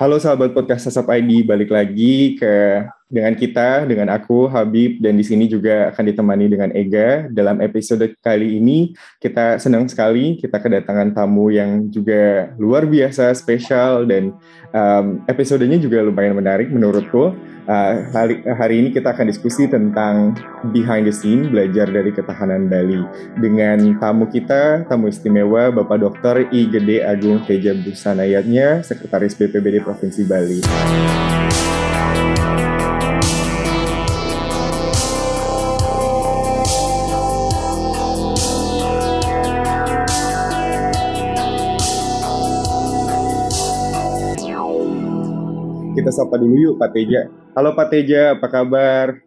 Halo sahabat podcast Sasap ID, balik lagi ke dengan kita, dengan aku Habib dan di sini juga akan ditemani dengan Ega. Dalam episode kali ini kita senang sekali kita kedatangan tamu yang juga luar biasa spesial dan um, episodenya juga lumayan menarik menurutku. Uh, hari, hari ini kita akan diskusi tentang behind the scene belajar dari ketahanan Bali dengan tamu kita, tamu istimewa Bapak Dr. I Gede Agung Teja Busanayatnya, Sekretaris BPBD Provinsi Bali. Kita sapa dulu yuk Pak Teja. Halo Pak Teja, apa kabar?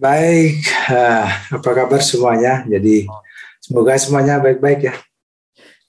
Baik, apa kabar semuanya? Jadi semoga semuanya baik-baik ya.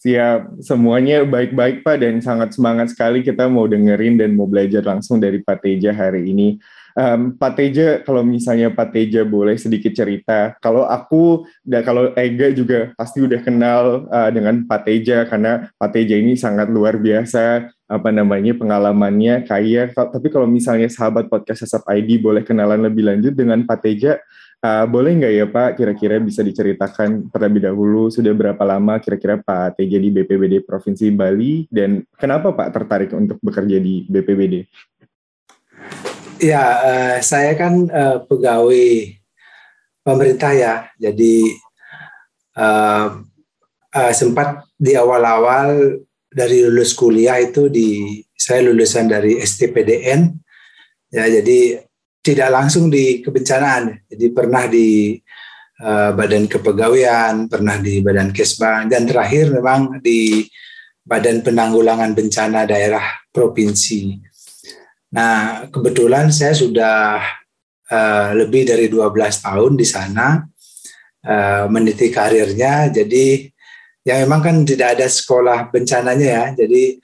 Siap, semuanya baik-baik Pak dan sangat semangat sekali kita mau dengerin dan mau belajar langsung dari Pak Teja hari ini. Um, Pak Teja, kalau misalnya Pak Teja boleh sedikit cerita, kalau aku dan kalau Ega juga pasti udah kenal uh, dengan Pak Teja karena Pak Teja ini sangat luar biasa apa namanya pengalamannya kaya. Tapi kalau misalnya sahabat podcast Sasap ID boleh kenalan lebih lanjut dengan Pak Teja, Uh, boleh nggak ya Pak, kira-kira bisa diceritakan terlebih dahulu sudah berapa lama kira-kira Pak TJ di BPBD Provinsi Bali dan kenapa Pak tertarik untuk bekerja di BPBD? Ya, uh, saya kan uh, pegawai pemerintah ya, jadi uh, uh, sempat di awal-awal dari lulus kuliah itu di saya lulusan dari STPDN ya jadi tidak langsung di kebencanaan. Jadi pernah di uh, Badan Kepegawaian, pernah di Badan Kesbang, dan terakhir memang di Badan Penanggulangan Bencana Daerah Provinsi. Nah, kebetulan saya sudah uh, lebih dari 12 tahun di sana uh, meniti karirnya. Jadi yang memang kan tidak ada sekolah bencananya ya. Jadi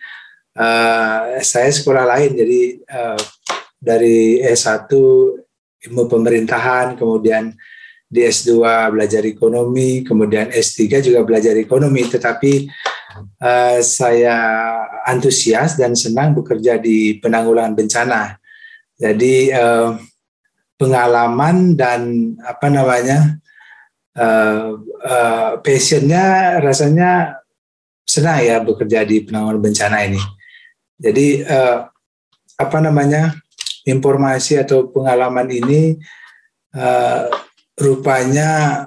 uh, saya sekolah lain. Jadi uh, dari S1 ilmu pemerintahan, kemudian di S2 belajar ekonomi, kemudian S3 juga belajar ekonomi, tetapi uh, saya antusias dan senang bekerja di penanggulangan bencana. Jadi uh, pengalaman dan apa namanya uh, uh, passionnya rasanya senang ya bekerja di penanggulangan bencana ini. Jadi uh, apa namanya informasi atau pengalaman ini uh, rupanya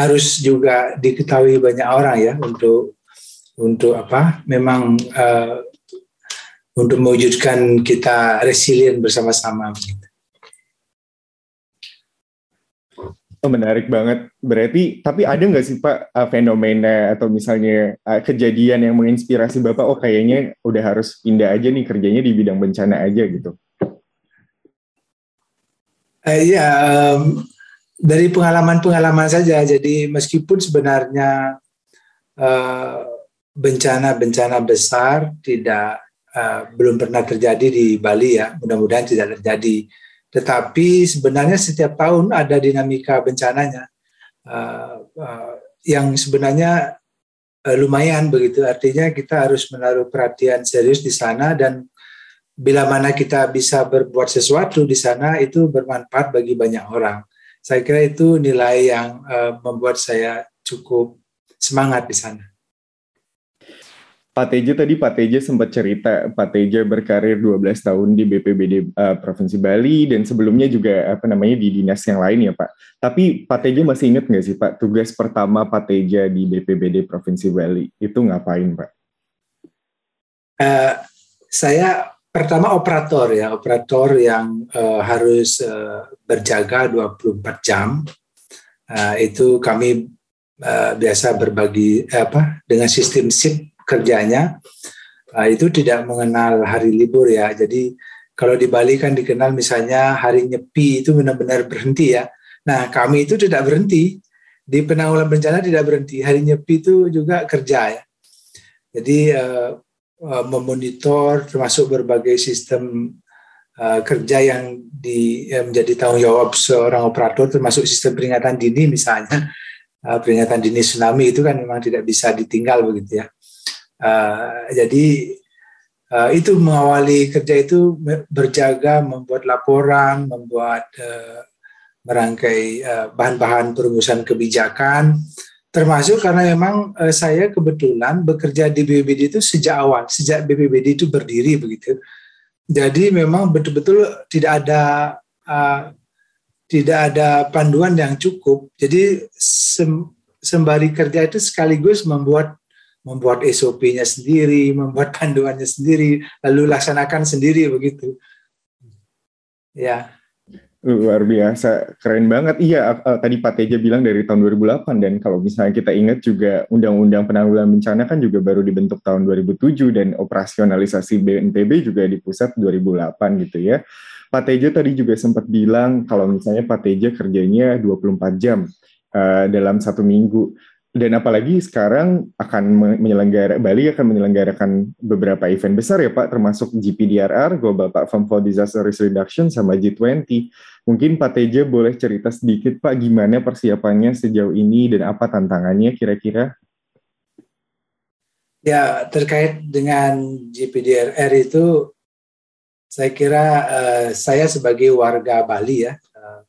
harus juga diketahui banyak orang ya untuk untuk apa memang uh, untuk mewujudkan kita resilient bersama-sama begitu. Oh, menarik banget. Berarti, tapi ada nggak sih Pak uh, fenomena atau misalnya uh, kejadian yang menginspirasi Bapak, oh kayaknya udah harus pindah aja nih kerjanya di bidang bencana aja gitu? Uh, um, dari pengalaman-pengalaman saja. Jadi meskipun sebenarnya bencana-bencana uh, besar tidak uh, belum pernah terjadi di Bali ya, mudah-mudahan tidak terjadi. Tetapi sebenarnya setiap tahun ada dinamika bencananya uh, uh, yang sebenarnya uh, lumayan begitu. Artinya kita harus menaruh perhatian serius di sana dan bila mana kita bisa berbuat sesuatu di sana itu bermanfaat bagi banyak orang. Saya kira itu nilai yang uh, membuat saya cukup semangat di sana. Pak Teja tadi Pak Teja sempat cerita Pak Teja berkarir 12 tahun di BPBD uh, eh, Provinsi Bali dan sebelumnya juga apa namanya di dinas yang lain ya Pak. Tapi Pak Teja masih ingat nggak sih Pak tugas pertama Pak Teja di BPBD Provinsi Bali itu ngapain Pak? Uh, saya pertama operator ya, operator yang uh, harus uh, berjaga 24 jam. Uh, itu kami uh, biasa berbagi apa dengan sistem sip kerjanya. Uh, itu tidak mengenal hari libur ya. Jadi kalau di Bali kan dikenal misalnya hari nyepi itu benar-benar berhenti ya. Nah, kami itu tidak berhenti. Di penanggulangan bencana tidak berhenti. Hari nyepi itu juga kerja ya. Jadi Uh, memonitor termasuk berbagai sistem uh, kerja yang di yang menjadi tanggung jawab seorang operator termasuk sistem peringatan dini misalnya uh, peringatan dini tsunami itu kan memang tidak bisa ditinggal begitu ya uh, jadi uh, itu mengawali kerja itu berjaga membuat laporan, membuat uh, merangkai bahan-bahan perumusan kebijakan, termasuk karena memang uh, saya kebetulan bekerja di BPBD itu sejak awal, sejak BPBD itu berdiri begitu. Jadi memang betul-betul tidak ada uh, tidak ada panduan yang cukup. Jadi sem sembari kerja itu sekaligus membuat membuat SOP-nya sendiri, membuat panduannya sendiri, lalu laksanakan sendiri begitu. Ya. Luar biasa, keren banget. Iya, uh, tadi Pak Teja bilang dari tahun 2008 dan kalau misalnya kita ingat juga Undang-Undang Penanggulangan Bencana kan juga baru dibentuk tahun 2007 dan operasionalisasi BNPB juga di pusat 2008 gitu ya. Pak Teja tadi juga sempat bilang kalau misalnya Pak Teja kerjanya 24 jam uh, dalam satu minggu dan apalagi sekarang akan menyelenggara Bali akan menyelenggarakan beberapa event besar ya Pak. Termasuk GPDRR Global Platform for Disaster Risk Reduction sama G20 mungkin Pak Teja boleh cerita sedikit Pak gimana persiapannya sejauh ini dan apa tantangannya kira-kira? Ya terkait dengan GPDRR itu saya kira uh, saya sebagai warga Bali ya uh,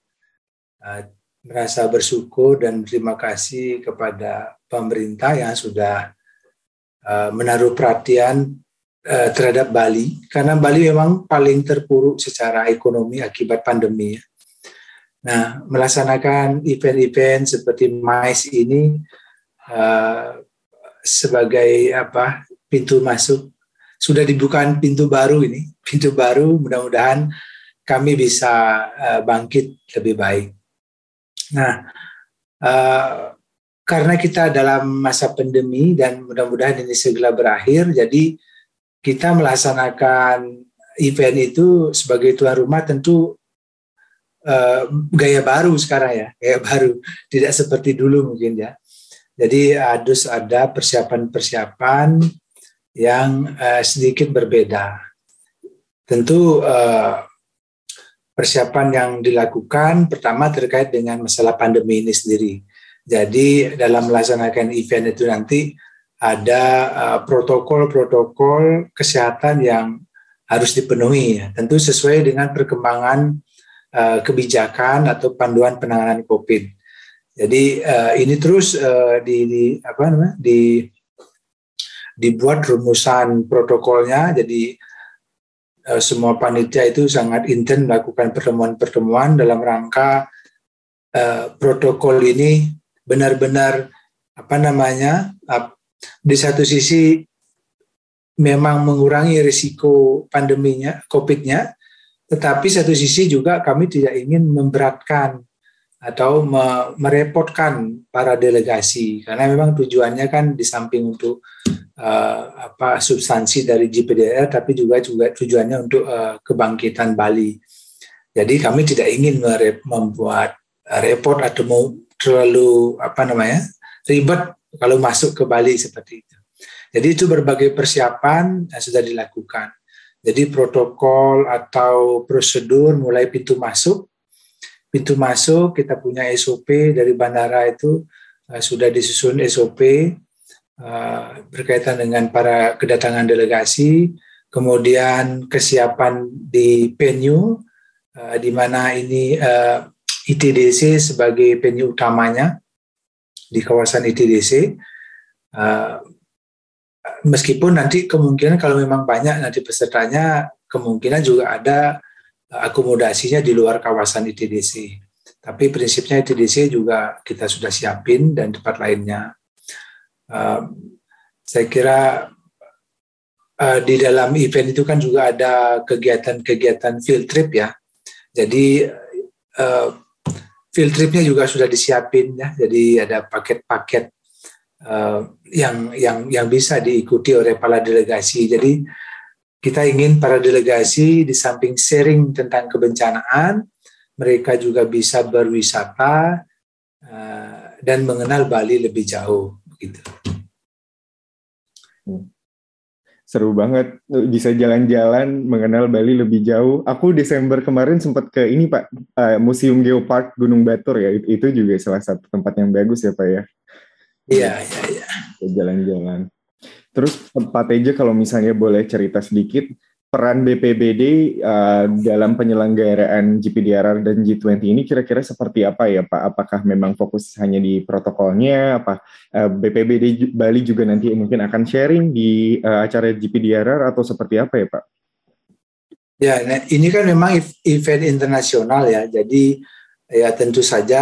uh, merasa bersyukur dan berterima kasih kepada pemerintah yang sudah uh, menaruh perhatian uh, terhadap Bali karena Bali memang paling terpuruk secara ekonomi akibat pandemi. Ya. Nah, melaksanakan event-event seperti MICE ini uh, sebagai apa pintu masuk sudah dibuka pintu baru ini, pintu baru mudah-mudahan kami bisa uh, bangkit lebih baik. Nah, uh, karena kita dalam masa pandemi dan mudah-mudahan ini segera berakhir, jadi kita melaksanakan event itu sebagai tuan rumah tentu uh, gaya baru sekarang ya, gaya baru, tidak seperti dulu mungkin ya. Jadi harus ada persiapan-persiapan yang uh, sedikit berbeda. Tentu uh, persiapan yang dilakukan pertama terkait dengan masalah pandemi ini sendiri. Jadi dalam melaksanakan event itu nanti ada uh, protokol-protokol uh, kesehatan yang harus dipenuhi, ya. tentu sesuai dengan perkembangan uh, kebijakan atau panduan penanganan COVID. Jadi uh, ini terus uh, di, di apa namanya di dibuat rumusan protokolnya. Jadi Eh, semua panitia itu sangat intens melakukan pertemuan-pertemuan dalam rangka uh, protokol ini benar-benar apa namanya uh, di satu sisi memang mengurangi risiko pandeminya COVID-nya, tetapi satu sisi juga kami tidak ingin memberatkan atau merepotkan para delegasi karena memang tujuannya kan di samping untuk uh, apa substansi dari GPDR tapi juga juga tujuannya untuk uh, kebangkitan Bali. Jadi kami tidak ingin membuat repot atau mau terlalu apa namanya ribet kalau masuk ke Bali seperti itu. Jadi itu berbagai persiapan yang sudah dilakukan. Jadi protokol atau prosedur mulai pintu masuk pintu masuk kita punya SOP dari bandara itu uh, sudah disusun SOP uh, berkaitan dengan para kedatangan delegasi, kemudian kesiapan di venue uh, di mana ini uh, ITDC sebagai venue utamanya di kawasan ITDC. Uh, meskipun nanti kemungkinan kalau memang banyak nanti pesertanya kemungkinan juga ada akomodasinya di luar kawasan ITDC. Tapi prinsipnya ITDC juga kita sudah siapin dan tempat lainnya. Uh, saya kira uh, di dalam event itu kan juga ada kegiatan-kegiatan field trip ya. Jadi uh, field tripnya juga sudah disiapin ya. Jadi ada paket-paket yang yang yang bisa diikuti oleh para delegasi. Jadi kita ingin para delegasi di samping sharing tentang kebencanaan, mereka juga bisa berwisata uh, dan mengenal Bali lebih jauh. Begitu. Seru banget, bisa jalan-jalan mengenal Bali lebih jauh. Aku Desember kemarin sempat ke ini Pak, uh, Museum Geopark Gunung Batur ya. Itu juga salah satu tempat yang bagus ya Pak ya. Iya, iya, iya. Jalan-jalan. Terus Pak Teja kalau misalnya boleh cerita sedikit peran BPBD uh, dalam penyelenggaraan GPDRR dan G20 ini kira-kira seperti apa ya Pak? Apakah memang fokus hanya di protokolnya? Apa uh, BPBD Bali juga nanti mungkin akan sharing di uh, acara GPDRR atau seperti apa ya Pak? Ya, nah, ini kan memang event internasional ya. Jadi ya tentu saja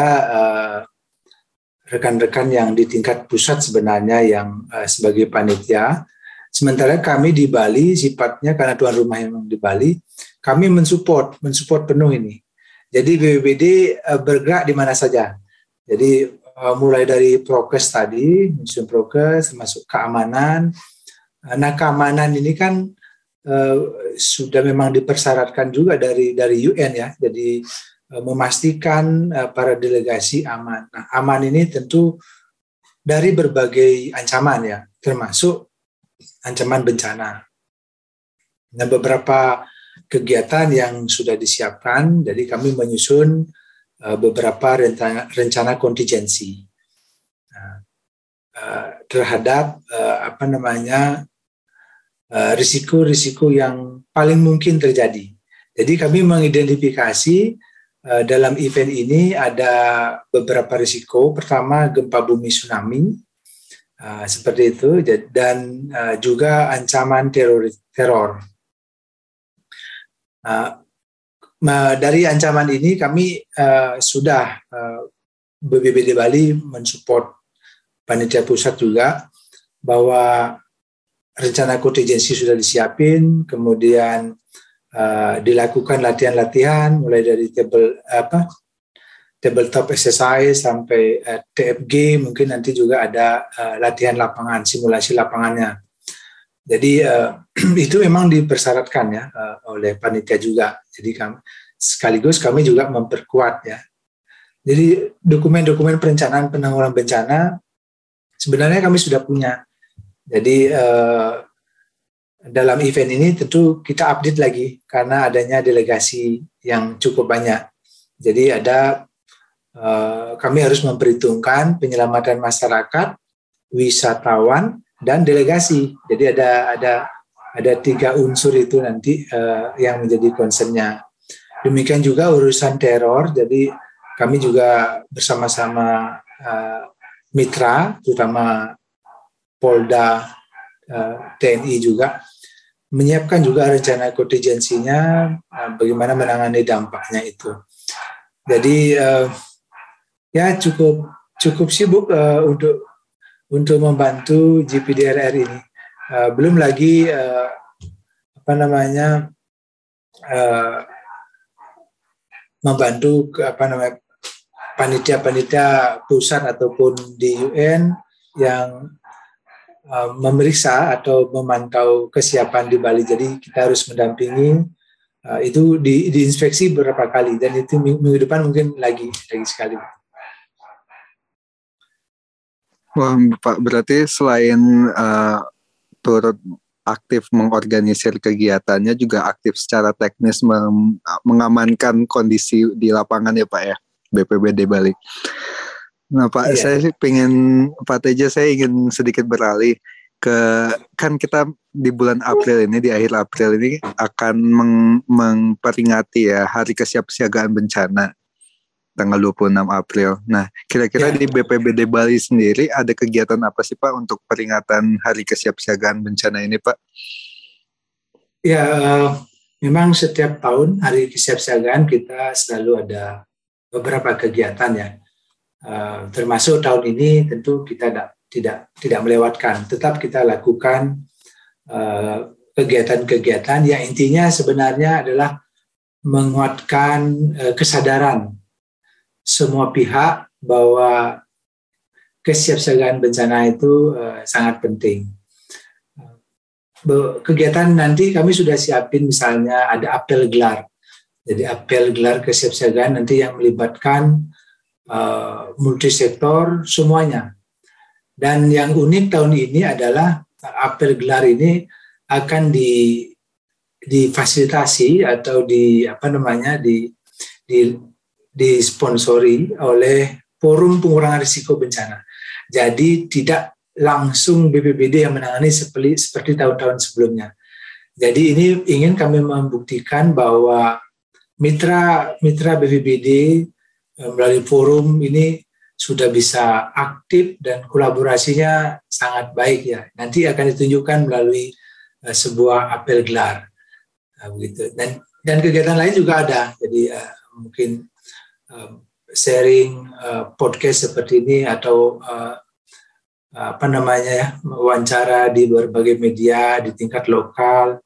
rekan-rekan uh, yang di tingkat pusat sebenarnya yang uh, sebagai panitia Sementara kami di Bali sifatnya karena tuan rumah yang di Bali, kami mensupport, mensupport penuh ini. Jadi BPBD eh, bergerak di mana saja. Jadi eh, mulai dari prokes tadi, museum prokes, termasuk keamanan. Nah keamanan ini kan sudah memang dipersyaratkan juga dari dari UN ya. Jadi memastikan para delegasi aman. Nah, aman ini tentu dari berbagai ancaman ya, termasuk ancaman bencana. Nah, beberapa kegiatan yang sudah disiapkan, jadi kami menyusun uh, beberapa rencana, rencana kontingensi uh, terhadap apa namanya risiko-risiko yang paling mungkin terjadi. Jadi kami mengidentifikasi dalam event ini ada beberapa risiko. Pertama gempa bumi tsunami, Uh, seperti itu dan uh, juga ancaman teror teror. Uh, dari ancaman ini kami uh, sudah uh, BBBD Bali mensupport panitia pusat juga bahwa rencana kontingensi sudah disiapin, kemudian uh, dilakukan latihan-latihan mulai dari table apa tabletop exercise sampai uh, eh, TFG mungkin nanti juga ada uh, latihan lapangan simulasi lapangannya. Jadi uh, itu memang dipersyaratkan ya uh, oleh panitia juga. Jadi kami sekaligus kami juga memperkuat ya. Jadi dokumen-dokumen perencanaan penanggulangan bencana sebenarnya kami sudah punya. Jadi uh, dalam event ini tentu kita update lagi karena adanya delegasi yang cukup banyak. Jadi ada Eh, kami harus memperhitungkan penyelamatan masyarakat, wisatawan, dan delegasi. Jadi ada ada ada tiga unsur itu nanti uh, yang menjadi concernnya. Demikian juga urusan teror. Jadi kami juga bersama-sama uh, mitra, terutama Polda, TNI juga menyiapkan juga rencana kontingensinya, uh, bagaimana menangani dampaknya itu. Jadi uh, ya cukup cukup sibuk uh, untuk untuk membantu GPDRR ini. Belum lagi apa namanya membantu apa namanya panitia-panitia pusat ataupun di UN yang uh, memeriksa atau memantau kesiapan di Bali. Jadi kita harus mendampingi uh, itu di, diinspeksi beberapa kali dan itu minggu depan mungkin lagi lagi sekali. Wah, Pak, berarti selain uh, turut aktif mengorganisir kegiatannya juga aktif secara teknis meng mengamankan kondisi di lapangan ya Pak ya BPBD Bali. Nah Pak, iya. saya sih pengen Pak Teja saya ingin sedikit beralih ke kan kita di bulan April ini di akhir April ini akan meng, memperingati ya Hari Kesiapsiagaan Bencana tanggal 26 April. Nah, kira-kira ya. di BPBD Bali sendiri ada kegiatan apa sih Pak untuk peringatan Hari Kesiapsiagaan Bencana ini Pak? Ya, memang setiap tahun Hari Kesiapsiagaan kita selalu ada beberapa kegiatan ya. Uh, termasuk tahun ini tentu kita tidak tidak tidak melewatkan, tetap kita lakukan kegiatan-kegiatan uh, yang intinya sebenarnya adalah menguatkan uh, kesadaran semua pihak bahwa kesiapsiagaan bencana itu sangat penting. Kegiatan nanti kami sudah siapin misalnya ada apel gelar. Jadi apel gelar kesiapsiagaan nanti yang melibatkan uh, multisektor semuanya. Dan yang unik tahun ini adalah apel gelar ini akan di difasilitasi atau di apa namanya di di disponsori oleh Forum Pengurangan Risiko Bencana. Jadi tidak langsung BPBD yang menangani seperti seperti tahun-tahun sebelumnya. Jadi ini ingin kami membuktikan bahwa mitra mitra BPBD melalui forum ini sudah bisa aktif dan kolaborasinya sangat baik ya. Nanti akan ditunjukkan melalui uh, sebuah apel gelar, uh, begitu. Dan dan kegiatan lain juga ada. Jadi uh, mungkin uh, sharing podcast seperti ini atau apa namanya ya wawancara di berbagai media di tingkat lokal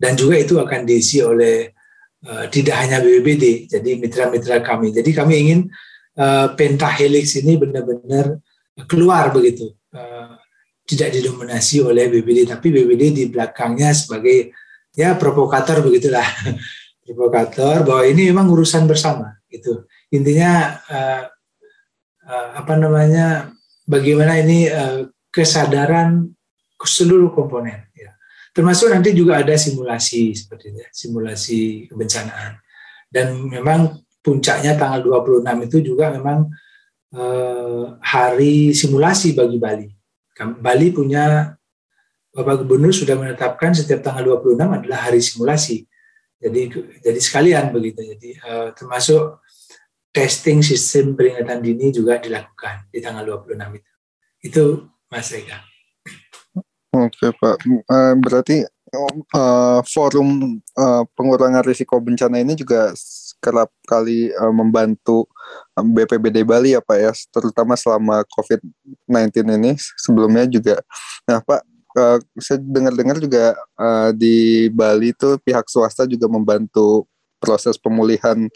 dan juga itu akan diisi oleh uh, tidak hanya BBBD jadi mitra-mitra kami. Jadi kami ingin uh, pentahelix ini benar-benar keluar begitu. Uh, tidak didominasi oleh BBD tapi BBD di belakangnya sebagai ya provokator begitulah. Provokator bahwa ini memang urusan bersama itu intinya uh, uh, apa namanya bagaimana ini uh, kesadaran seluruh komponen termasuk nanti juga ada simulasi seperti itu simulasi kebencanaan dan memang puncaknya tanggal 26 itu juga memang eh, hari simulasi bagi Bali. Bali punya Bapak Gubernur sudah menetapkan setiap tanggal 26 adalah hari simulasi. Jadi jadi sekalian begitu. Jadi eh, termasuk testing sistem peringatan dini juga dilakukan di tanggal 26 itu. Itu Mas Rega. Oke Pak, uh, berarti uh, forum uh, pengurangan risiko bencana ini juga kerap kali membantu BPBD Bali ya Pak ya, terutama selama COVID-19 ini sebelumnya juga. Nah Pak, saya dengar-dengar juga di Bali itu pihak swasta juga membantu proses pemulihan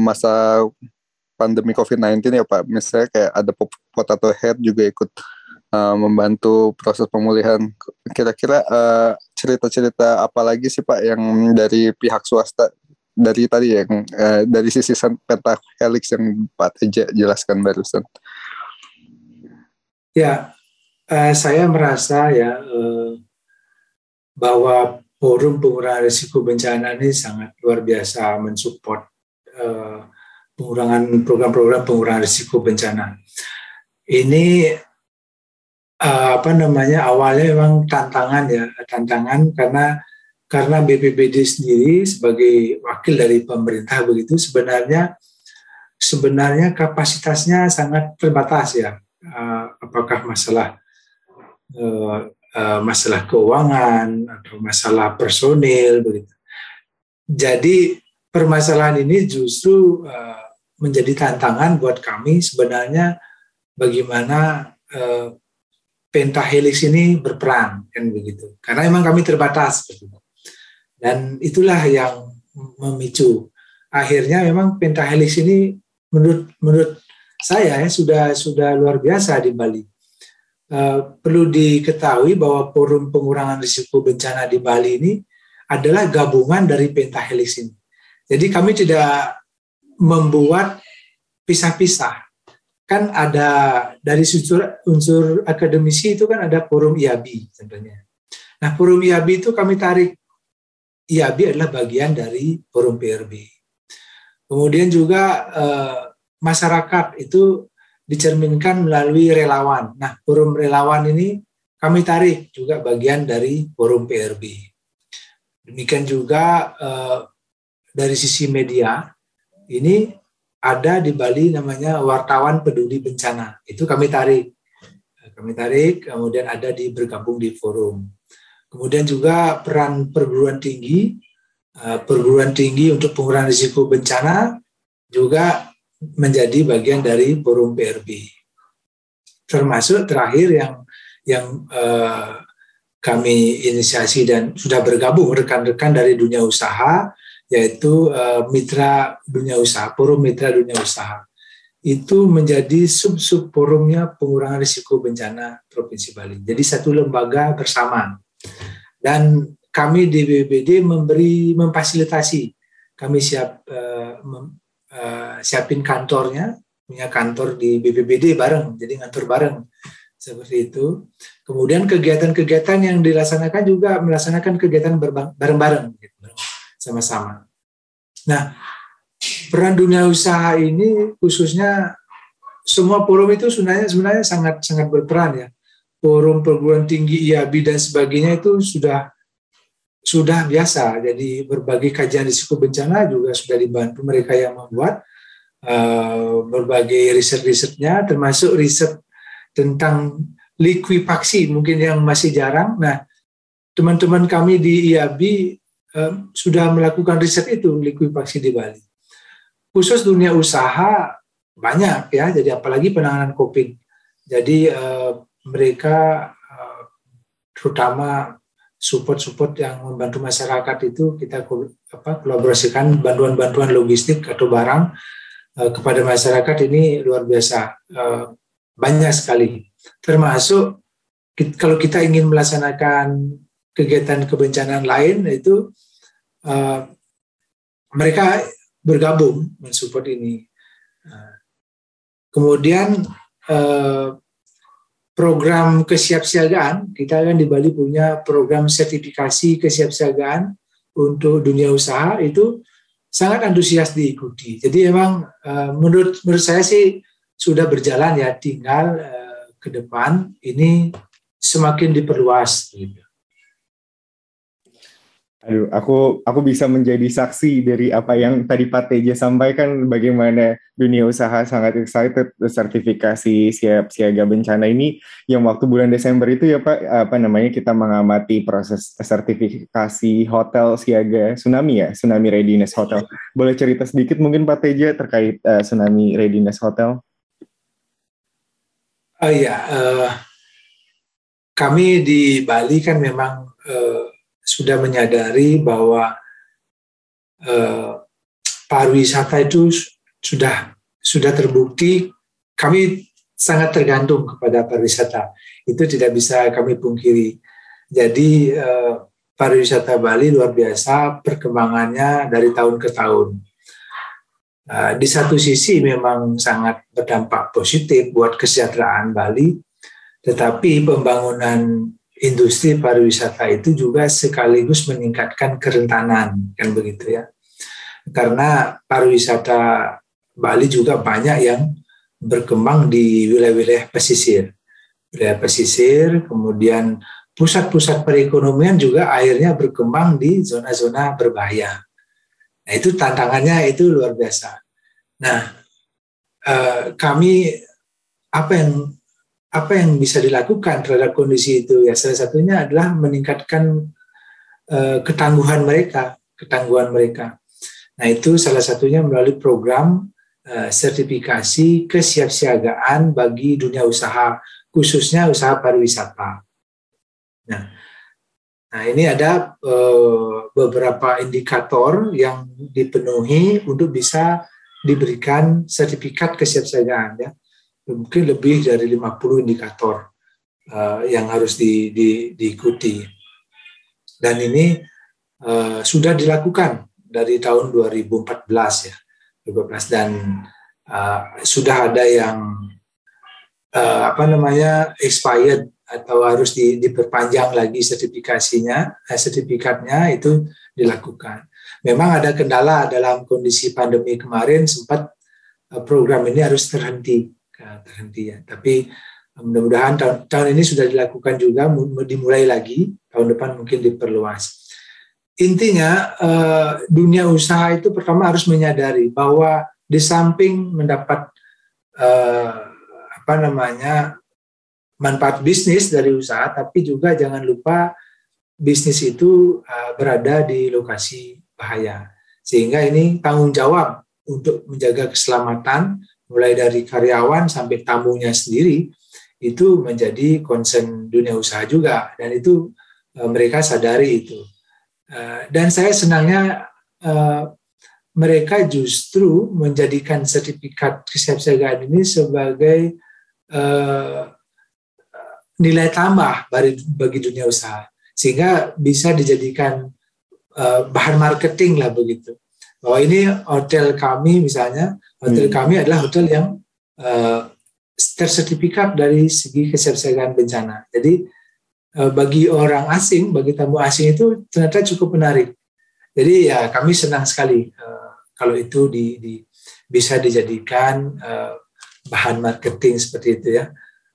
masa pandemi COVID-19 ya Pak. Misalnya kayak ada Potato Head juga ikut uh, membantu proses pemulihan. Kira-kira uh, cerita-cerita apa lagi sih Pak yang dari pihak swasta dari tadi yang uh, dari sisi pentahelix yang Pak Teja jelaskan barusan? Ya, uh, saya merasa ya uh, bahwa forum pengurangan risiko bencana ini sangat luar biasa mensupport uh, pengurangan program-program pengurangan risiko bencana. Ini apa namanya awalnya memang tantangan ya tantangan karena karena BPBD sendiri sebagai wakil dari pemerintah begitu sebenarnya sebenarnya kapasitasnya sangat terbatas ya. Uh, apakah masalah uh, masalah keuangan atau masalah personil begitu. Jadi permasalahan ini justru menjadi tantangan buat kami sebenarnya bagaimana pentahelix ini berperan kan begitu. Karena memang kami terbatas dan itulah yang memicu. Akhirnya memang pentahelix ini menurut menurut saya ya, sudah sudah luar biasa di Bali. Uh, perlu diketahui bahwa forum pengurangan risiko bencana di Bali ini adalah gabungan dari pentahelix ini. Jadi kami tidak membuat pisah-pisah kan ada dari unsur, unsur akademisi itu kan ada forum IABI tentunya. Nah forum IABI itu kami tarik IABI adalah bagian dari forum PRB. Kemudian juga eh, masyarakat itu dicerminkan melalui relawan. Nah forum relawan ini kami tarik juga bagian dari forum PRB. Demikian juga eh, dari sisi media ini ada di Bali namanya wartawan peduli bencana. Itu kami tarik. Kami tarik, kemudian ada di bergabung di forum. Kemudian juga peran perguruan tinggi, eh, perguruan tinggi untuk pengurangan risiko bencana juga menjadi bagian dari forum PRB. Termasuk terakhir yang yang eh, kami inisiasi dan sudah bergabung rekan-rekan dari dunia usaha yaitu uh, mitra dunia usaha, forum mitra dunia usaha. Itu menjadi sub-sub forumnya pengurangan risiko bencana Provinsi Bali. Jadi satu lembaga bersama. Dan kami di BBD memberi memfasilitasi. Kami siap uh, mem, uh, siapin kantornya, punya kantor di BPBD bareng, jadi ngantor bareng seperti itu. Kemudian kegiatan-kegiatan yang dilaksanakan juga melaksanakan kegiatan bareng-bareng. Gitu sama-sama. Nah, peran dunia usaha ini khususnya semua forum itu sebenarnya sebenarnya sangat sangat berperan ya. Forum perguruan tinggi IAB dan sebagainya itu sudah sudah biasa. Jadi berbagai kajian risiko bencana juga sudah dibantu mereka yang membuat uh, berbagai riset-risetnya, termasuk riset tentang likuifaksi mungkin yang masih jarang. Nah, teman-teman kami di IAB uh, sudah melakukan riset itu likuifaksi di Bali. Khusus dunia usaha banyak ya, jadi apalagi penanganan COVID. Jadi uh, mereka uh, terutama support-support yang membantu masyarakat itu kita apa, kolaborasikan bantuan-bantuan logistik atau barang uh, kepada masyarakat ini luar biasa banyak sekali termasuk kalau kita ingin melaksanakan kegiatan kebencanaan lain itu uh, mereka bergabung mensupport ini uh, kemudian uh, program kesiapsiagaan, kita kan di Bali punya program sertifikasi kesiapsiagaan untuk dunia usaha itu sangat antusias diikuti. Jadi memang uh, menurut menurut saya sih sudah berjalan ya, tinggal uh, ke depan ini semakin diperluas. Gitu. Aduh, aku aku bisa menjadi saksi dari apa yang tadi Pak Teja sampaikan bagaimana dunia usaha sangat excited sertifikasi siap siaga bencana ini yang waktu bulan Desember itu ya Pak apa namanya kita mengamati proses sertifikasi hotel siaga tsunami ya tsunami readiness hotel. Boleh cerita sedikit mungkin Pak Teja terkait uh, tsunami readiness hotel? Oh iya, uh, kami di Bali kan memang uh, sudah menyadari bahwa eh, pariwisata itu sudah sudah terbukti kami sangat tergantung kepada pariwisata. Itu tidak bisa kami pungkiri. Jadi eh, pariwisata Bali luar biasa perkembangannya dari tahun ke tahun. Uh, di satu sisi memang sangat berdampak positif buat kesejahteraan Bali tetapi pembangunan industri pariwisata itu juga sekaligus meningkatkan kerentanan kan begitu ya. Karena pariwisata Bali juga banyak yang berkembang di wilayah-wilayah pesisir. Wilayah pesisir kemudian pusat-pusat perekonomian juga akhirnya berkembang di zona-zona berbahaya. Nah itu tantangannya itu luar biasa. Nah eh, kami apa yang apa yang bisa dilakukan terhadap kondisi itu? Ya salah satunya adalah meningkatkan uh, ketangguhan mereka ketangguhan mereka. Nah itu salah satunya melalui program uh, sertifikasi kesiapsiagaan bagi dunia usaha khususnya usaha pariwisata. Nah nah ini ada uh, beberapa indikator yang dipenuhi untuk bisa diberikan sertifikat kesiapsiagaan ya mungkin lebih dari 50 indikator uh, yang harus di, di, diikuti. Dan ini uh, sudah dilakukan dari tahun 2014 ya, 2014 dan uh, sudah ada yang uh, apa namanya expired atau harus di, diperpanjang lagi sertifikasinya, eh, sertifikatnya itu dilakukan. Memang ada kendala dalam kondisi pandemi kemarin sempat program ini harus terhenti terhenti ya. Tapi eh, mudah-mudahan tahun, tahun ini sudah dilakukan juga, dimulai lagi, tahun depan mungkin diperluas. Intinya eh, dunia usaha itu pertama harus menyadari bahwa di samping mendapat eh, apa namanya manfaat bisnis dari usaha, tapi juga jangan lupa bisnis itu berada di lokasi bahaya. Sehingga ini tanggung jawab untuk menjaga keselamatan mulai dari karyawan sampai tamunya sendiri itu menjadi concern dunia usaha juga. Dan itu uh, mereka sadari itu. Uh, dan saya senangnya uh, mereka justru menjadikan sertifikat kesiapsiagaan ini sebagai uh, nilai tambah bagi, dunia usaha. Sehingga bisa dijadikan uh, bahan marketing lah begitu bahwa ini hotel kami misalnya hotel hmm. kami adalah hotel yang uh, tersertifikat dari segi kesiapsiagaan bencana. Jadi uh, bagi orang asing, bagi tamu asing itu ternyata cukup menarik. Jadi ya kami senang sekali uh, kalau itu di, di bisa dijadikan uh, bahan marketing seperti itu ya.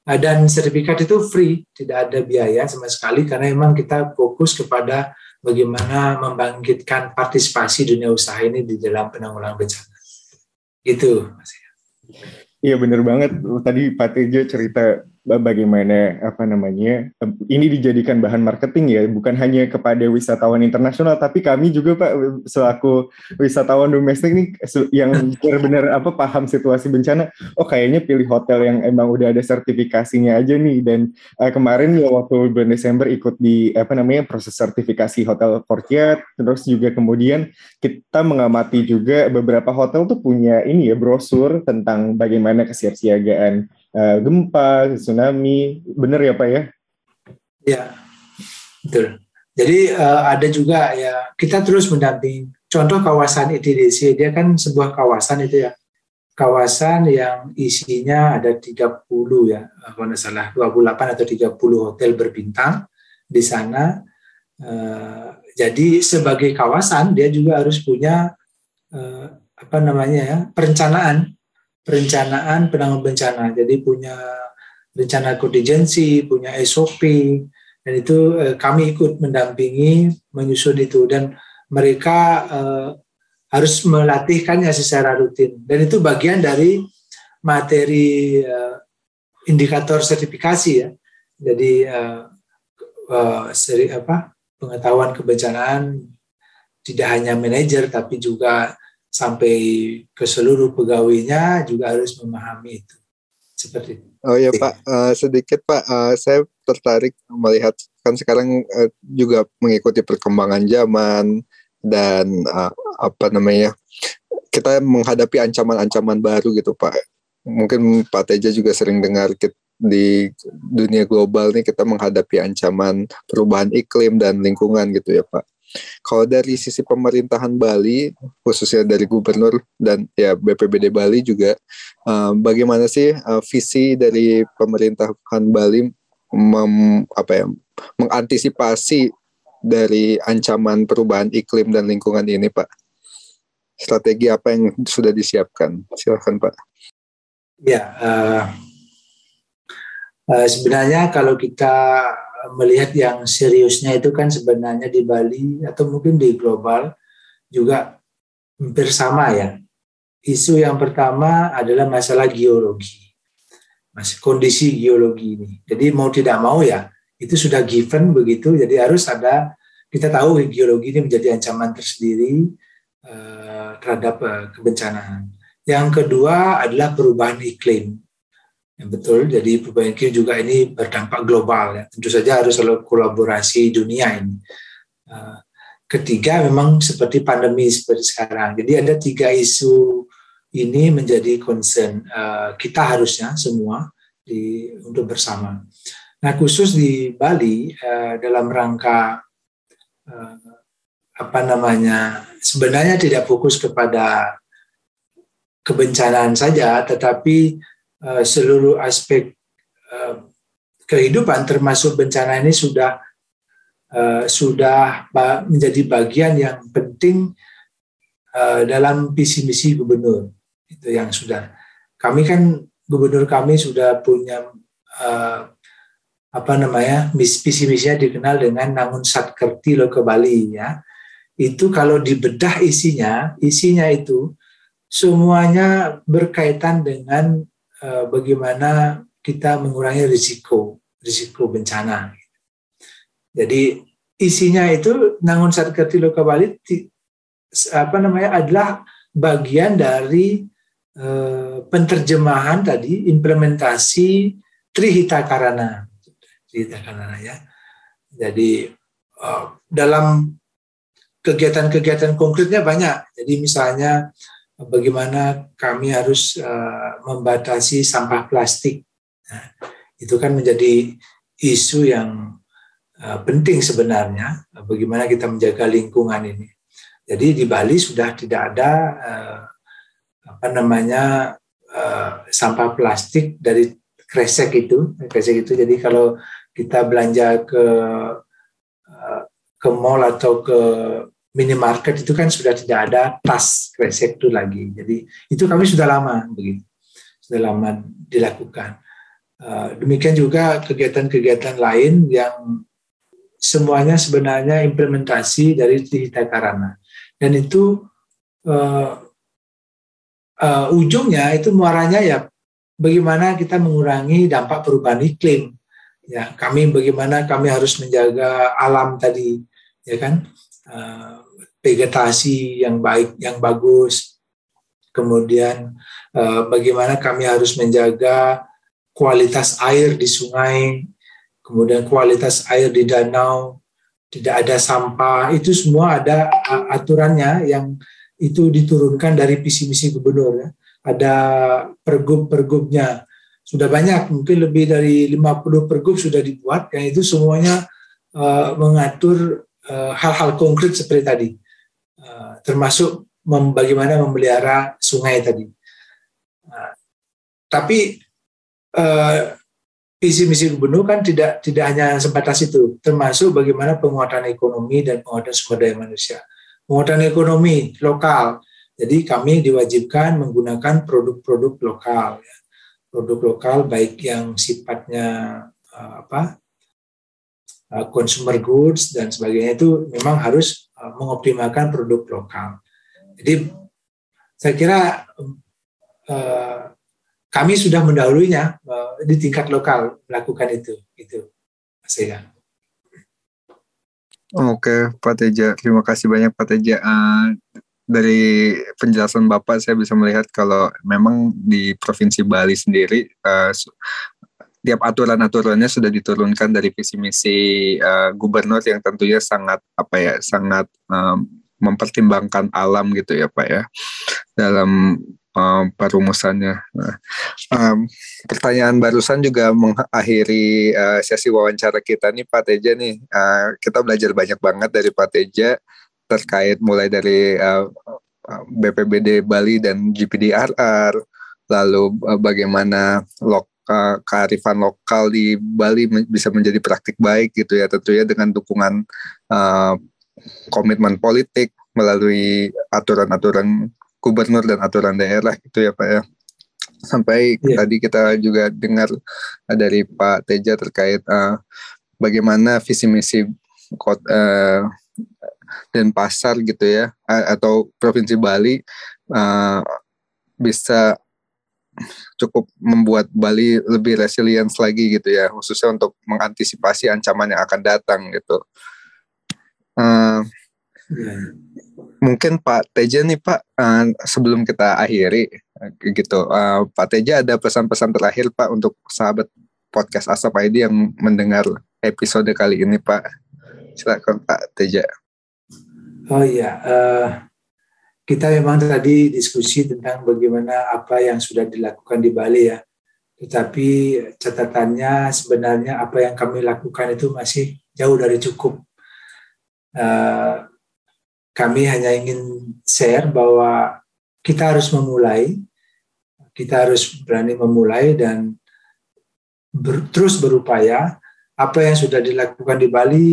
Dan sertifikat itu free, tidak ada biaya sama sekali karena memang kita fokus kepada bagaimana membangkitkan partisipasi dunia usaha ini di dalam penanggulangan bencana. Itu. Iya benar banget. Tadi Pak Tejo cerita bagaimana apa namanya ini dijadikan bahan marketing ya bukan hanya kepada wisatawan internasional tapi kami juga Pak selaku wisatawan domestik nih yang benar-benar apa paham situasi bencana. Oh kayaknya pilih hotel yang emang udah ada sertifikasinya aja nih. Dan uh, kemarin ya waktu bulan Desember ikut di apa namanya proses sertifikasi hotel Courtyard terus juga kemudian kita mengamati juga beberapa hotel tuh punya ini ya brosur tentang bagaimana kesiapsiagaan uh, gempa, tsunami, benar ya Pak ya? Ya, betul. Jadi uh, ada juga ya kita terus mendampingi. Contoh kawasan ITDC dia kan sebuah kawasan itu ya, kawasan yang isinya ada 30 ya, kalau tidak salah 28 atau 30 hotel berbintang di sana. Uh, jadi sebagai kawasan dia juga harus punya uh, apa namanya ya perencanaan perencanaan penanggulangan bencana. Jadi punya rencana kontingensi, punya SOP, dan itu eh, kami ikut mendampingi menyusun itu dan mereka eh, harus melatihkannya secara rutin dan itu bagian dari materi eh, indikator sertifikasi ya. Jadi eh, eh, seri apa pengetahuan kebencanaan tidak hanya manajer tapi juga sampai ke seluruh pegawainya juga harus memahami itu. Seperti itu. Oh ya Pak, uh, sedikit Pak, uh, saya tertarik melihat kan sekarang uh, juga mengikuti perkembangan zaman dan uh, apa namanya kita menghadapi ancaman-ancaman baru gitu Pak. Mungkin Pak Teja juga sering dengar di dunia global nih kita menghadapi ancaman perubahan iklim dan lingkungan gitu ya Pak. Kalau dari sisi pemerintahan Bali, khususnya dari gubernur dan ya BPBD Bali juga, uh, bagaimana sih uh, visi dari pemerintahan Bali mem, apa ya, mengantisipasi dari ancaman perubahan iklim dan lingkungan ini, Pak? Strategi apa yang sudah disiapkan? Silakan, Pak. Ya, uh, uh, sebenarnya kalau kita melihat yang seriusnya itu kan sebenarnya di Bali atau mungkin di global juga hampir sama ya. Isu yang pertama adalah masalah geologi. Masih kondisi geologi ini. Jadi mau tidak mau ya, itu sudah given begitu. Jadi harus ada kita tahu geologi ini menjadi ancaman tersendiri uh, terhadap uh, kebencanaan. Yang kedua adalah perubahan iklim Ya, betul, jadi perubahan iklim juga ini berdampak global ya. Tentu saja harus selalu kolaborasi dunia ini. Uh, ketiga memang seperti pandemi seperti sekarang. Jadi ada tiga isu ini menjadi concern uh, kita harusnya semua di untuk bersama. Nah khusus di Bali uh, dalam rangka uh, apa namanya sebenarnya tidak fokus kepada kebencanaan saja, tetapi Eh, seluruh aspek uh, kehidupan termasuk bencana ini sudah uh, sudah menjadi bagian yang penting dalam visi misi gubernur. Itu yang sudah. Kami kan gubernur kami sudah punya uh, apa namanya visi misinya dikenal dengan Nangun Satkerti lo ke Bali ya. Itu kalau dibedah isinya isinya itu semuanya berkaitan dengan Eh, bagaimana kita mengurangi risiko risiko bencana. Jadi isinya itu Nangun Satkerti Loka Bali apa namanya adalah bagian dari uh, penterjemahan tadi implementasi Trihita Karana. Trihita Karana ya. Jadi uh, dalam kegiatan-kegiatan konkretnya banyak. Jadi misalnya bagaimana kami harus uh, membatasi sampah plastik. Nah, itu kan menjadi isu yang uh, penting sebenarnya, bagaimana kita menjaga lingkungan ini. Jadi di Bali sudah tidak ada uh, apa namanya uh, sampah plastik dari kresek itu, kresek itu. Jadi kalau kita belanja ke uh, ke mall atau ke minimarket itu kan sudah tidak ada tas kresek itu lagi. Jadi itu kami sudah lama begitu. sudah lama dilakukan. Uh, demikian juga kegiatan-kegiatan lain yang semuanya sebenarnya implementasi dari Tihita Karana. Dan itu uh, uh, ujungnya itu muaranya ya bagaimana kita mengurangi dampak perubahan iklim. Ya, kami bagaimana kami harus menjaga alam tadi, ya kan? Vegetasi yang baik, yang bagus. Kemudian uh, bagaimana kami harus menjaga kualitas air di sungai, kemudian kualitas air di danau, tidak ada sampah, itu semua ada aturannya yang itu diturunkan dari visi misi gubernur ya. Ada pergub-pergubnya. Sudah banyak, mungkin lebih dari 50 pergub sudah dibuat yang itu semuanya uh, mengatur eh, hal-hal konkret seperti tadi. Termasuk mem bagaimana memelihara sungai tadi. Uh, tapi uh, visi misi gubernur kan tidak tidak hanya sebatas itu, termasuk bagaimana penguatan ekonomi dan penguatan sumber daya manusia. Penguatan ekonomi lokal. Jadi kami diwajibkan menggunakan produk-produk lokal, ya. produk lokal baik yang sifatnya uh, apa uh, consumer goods dan sebagainya itu memang harus mengoptimalkan produk lokal. Jadi saya kira uh, kami sudah mendahulunya uh, di tingkat lokal melakukan itu itu saya Oke, Pak Teja. Terima kasih banyak Pak Teja. Uh, dari penjelasan Bapak saya bisa melihat kalau memang di Provinsi Bali sendiri uh, tiap aturan-aturannya sudah diturunkan dari visi misi uh, gubernur yang tentunya sangat apa ya sangat um, mempertimbangkan alam gitu ya Pak ya dalam um, perumusannya. Um, pertanyaan barusan juga mengakhiri uh, sesi wawancara kita nih Pak Teja nih. Uh, kita belajar banyak banget dari Pak Teja terkait mulai dari uh, BPBD Bali dan GPDRR, lalu bagaimana lok, uh, kearifan lokal di Bali bisa menjadi praktik baik gitu ya tentunya dengan dukungan uh, komitmen politik melalui aturan-aturan gubernur dan aturan daerah gitu ya Pak ya. Sampai yeah. tadi kita juga dengar dari Pak Teja terkait uh, bagaimana visi misi kota uh, dan pasar gitu ya atau provinsi Bali uh, bisa cukup membuat Bali lebih resilient lagi gitu ya khususnya untuk mengantisipasi ancaman yang akan datang gitu. Uh, mungkin Pak Teja nih Pak uh, sebelum kita akhiri gitu uh, Pak Teja ada pesan-pesan terakhir Pak untuk sahabat podcast Asap ID yang mendengar episode kali ini Pak? Silakan Pak Teja Oh iya uh, kita memang tadi diskusi tentang bagaimana apa yang sudah dilakukan di Bali ya. Tetapi catatannya sebenarnya apa yang kami lakukan itu masih jauh dari cukup. Uh, kami hanya ingin share bahwa kita harus memulai, kita harus berani memulai dan ber, terus berupaya. Apa yang sudah dilakukan di Bali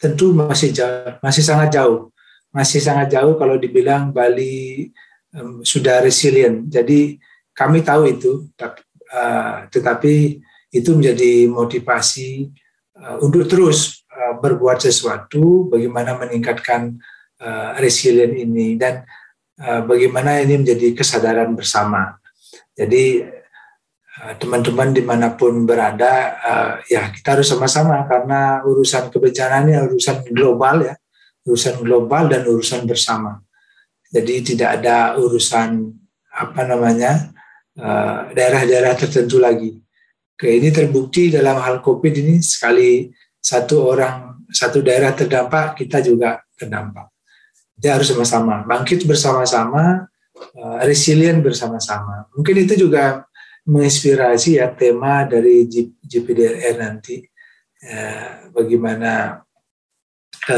tentu masih jauh, masih sangat jauh, masih sangat jauh kalau dibilang Bali um, sudah resilient. Jadi kami tahu itu, tapi, uh, tetapi itu menjadi motivasi uh, untuk terus uh, berbuat sesuatu, bagaimana meningkatkan uh, resilient ini dan uh, bagaimana ini menjadi kesadaran bersama. Jadi teman-teman di mana pun berada, ya kita harus sama-sama karena urusan kebencanaan ini urusan global ya, urusan global dan urusan bersama. Jadi tidak ada urusan apa namanya daerah-daerah tertentu lagi. Oke, ini terbukti dalam hal COVID ini sekali satu orang satu daerah terdampak kita juga terdampak. Dia harus sama-sama, bangkit bersama-sama, uh, resilient bersama-sama. Mungkin itu juga menginspirasi ya tema dari GPDR nanti, uh, bagaimana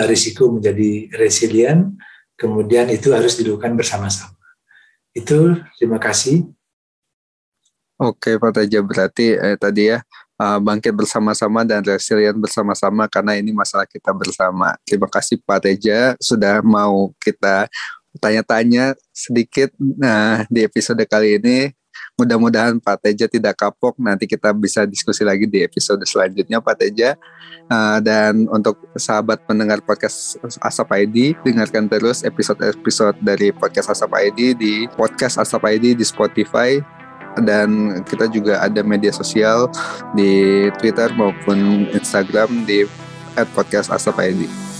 risiko menjadi resilient, kemudian itu harus dilakukan bersama-sama. Itu terima kasih. Oke Pak Taja, berarti eh, tadi ya uh, bangkit bersama-sama dan resilient bersama-sama karena ini masalah kita bersama. Terima kasih Pak Teja sudah mau kita tanya-tanya sedikit nah di episode kali ini mudah-mudahan Pak Teja tidak kapok. Nanti kita bisa diskusi lagi di episode selanjutnya Pak Teja. Uh, dan untuk sahabat pendengar podcast Asap ID, dengarkan terus episode-episode dari podcast Asap ID di podcast Asap ID di Spotify dan kita juga ada media sosial di Twitter maupun Instagram di @podcast Asap ID.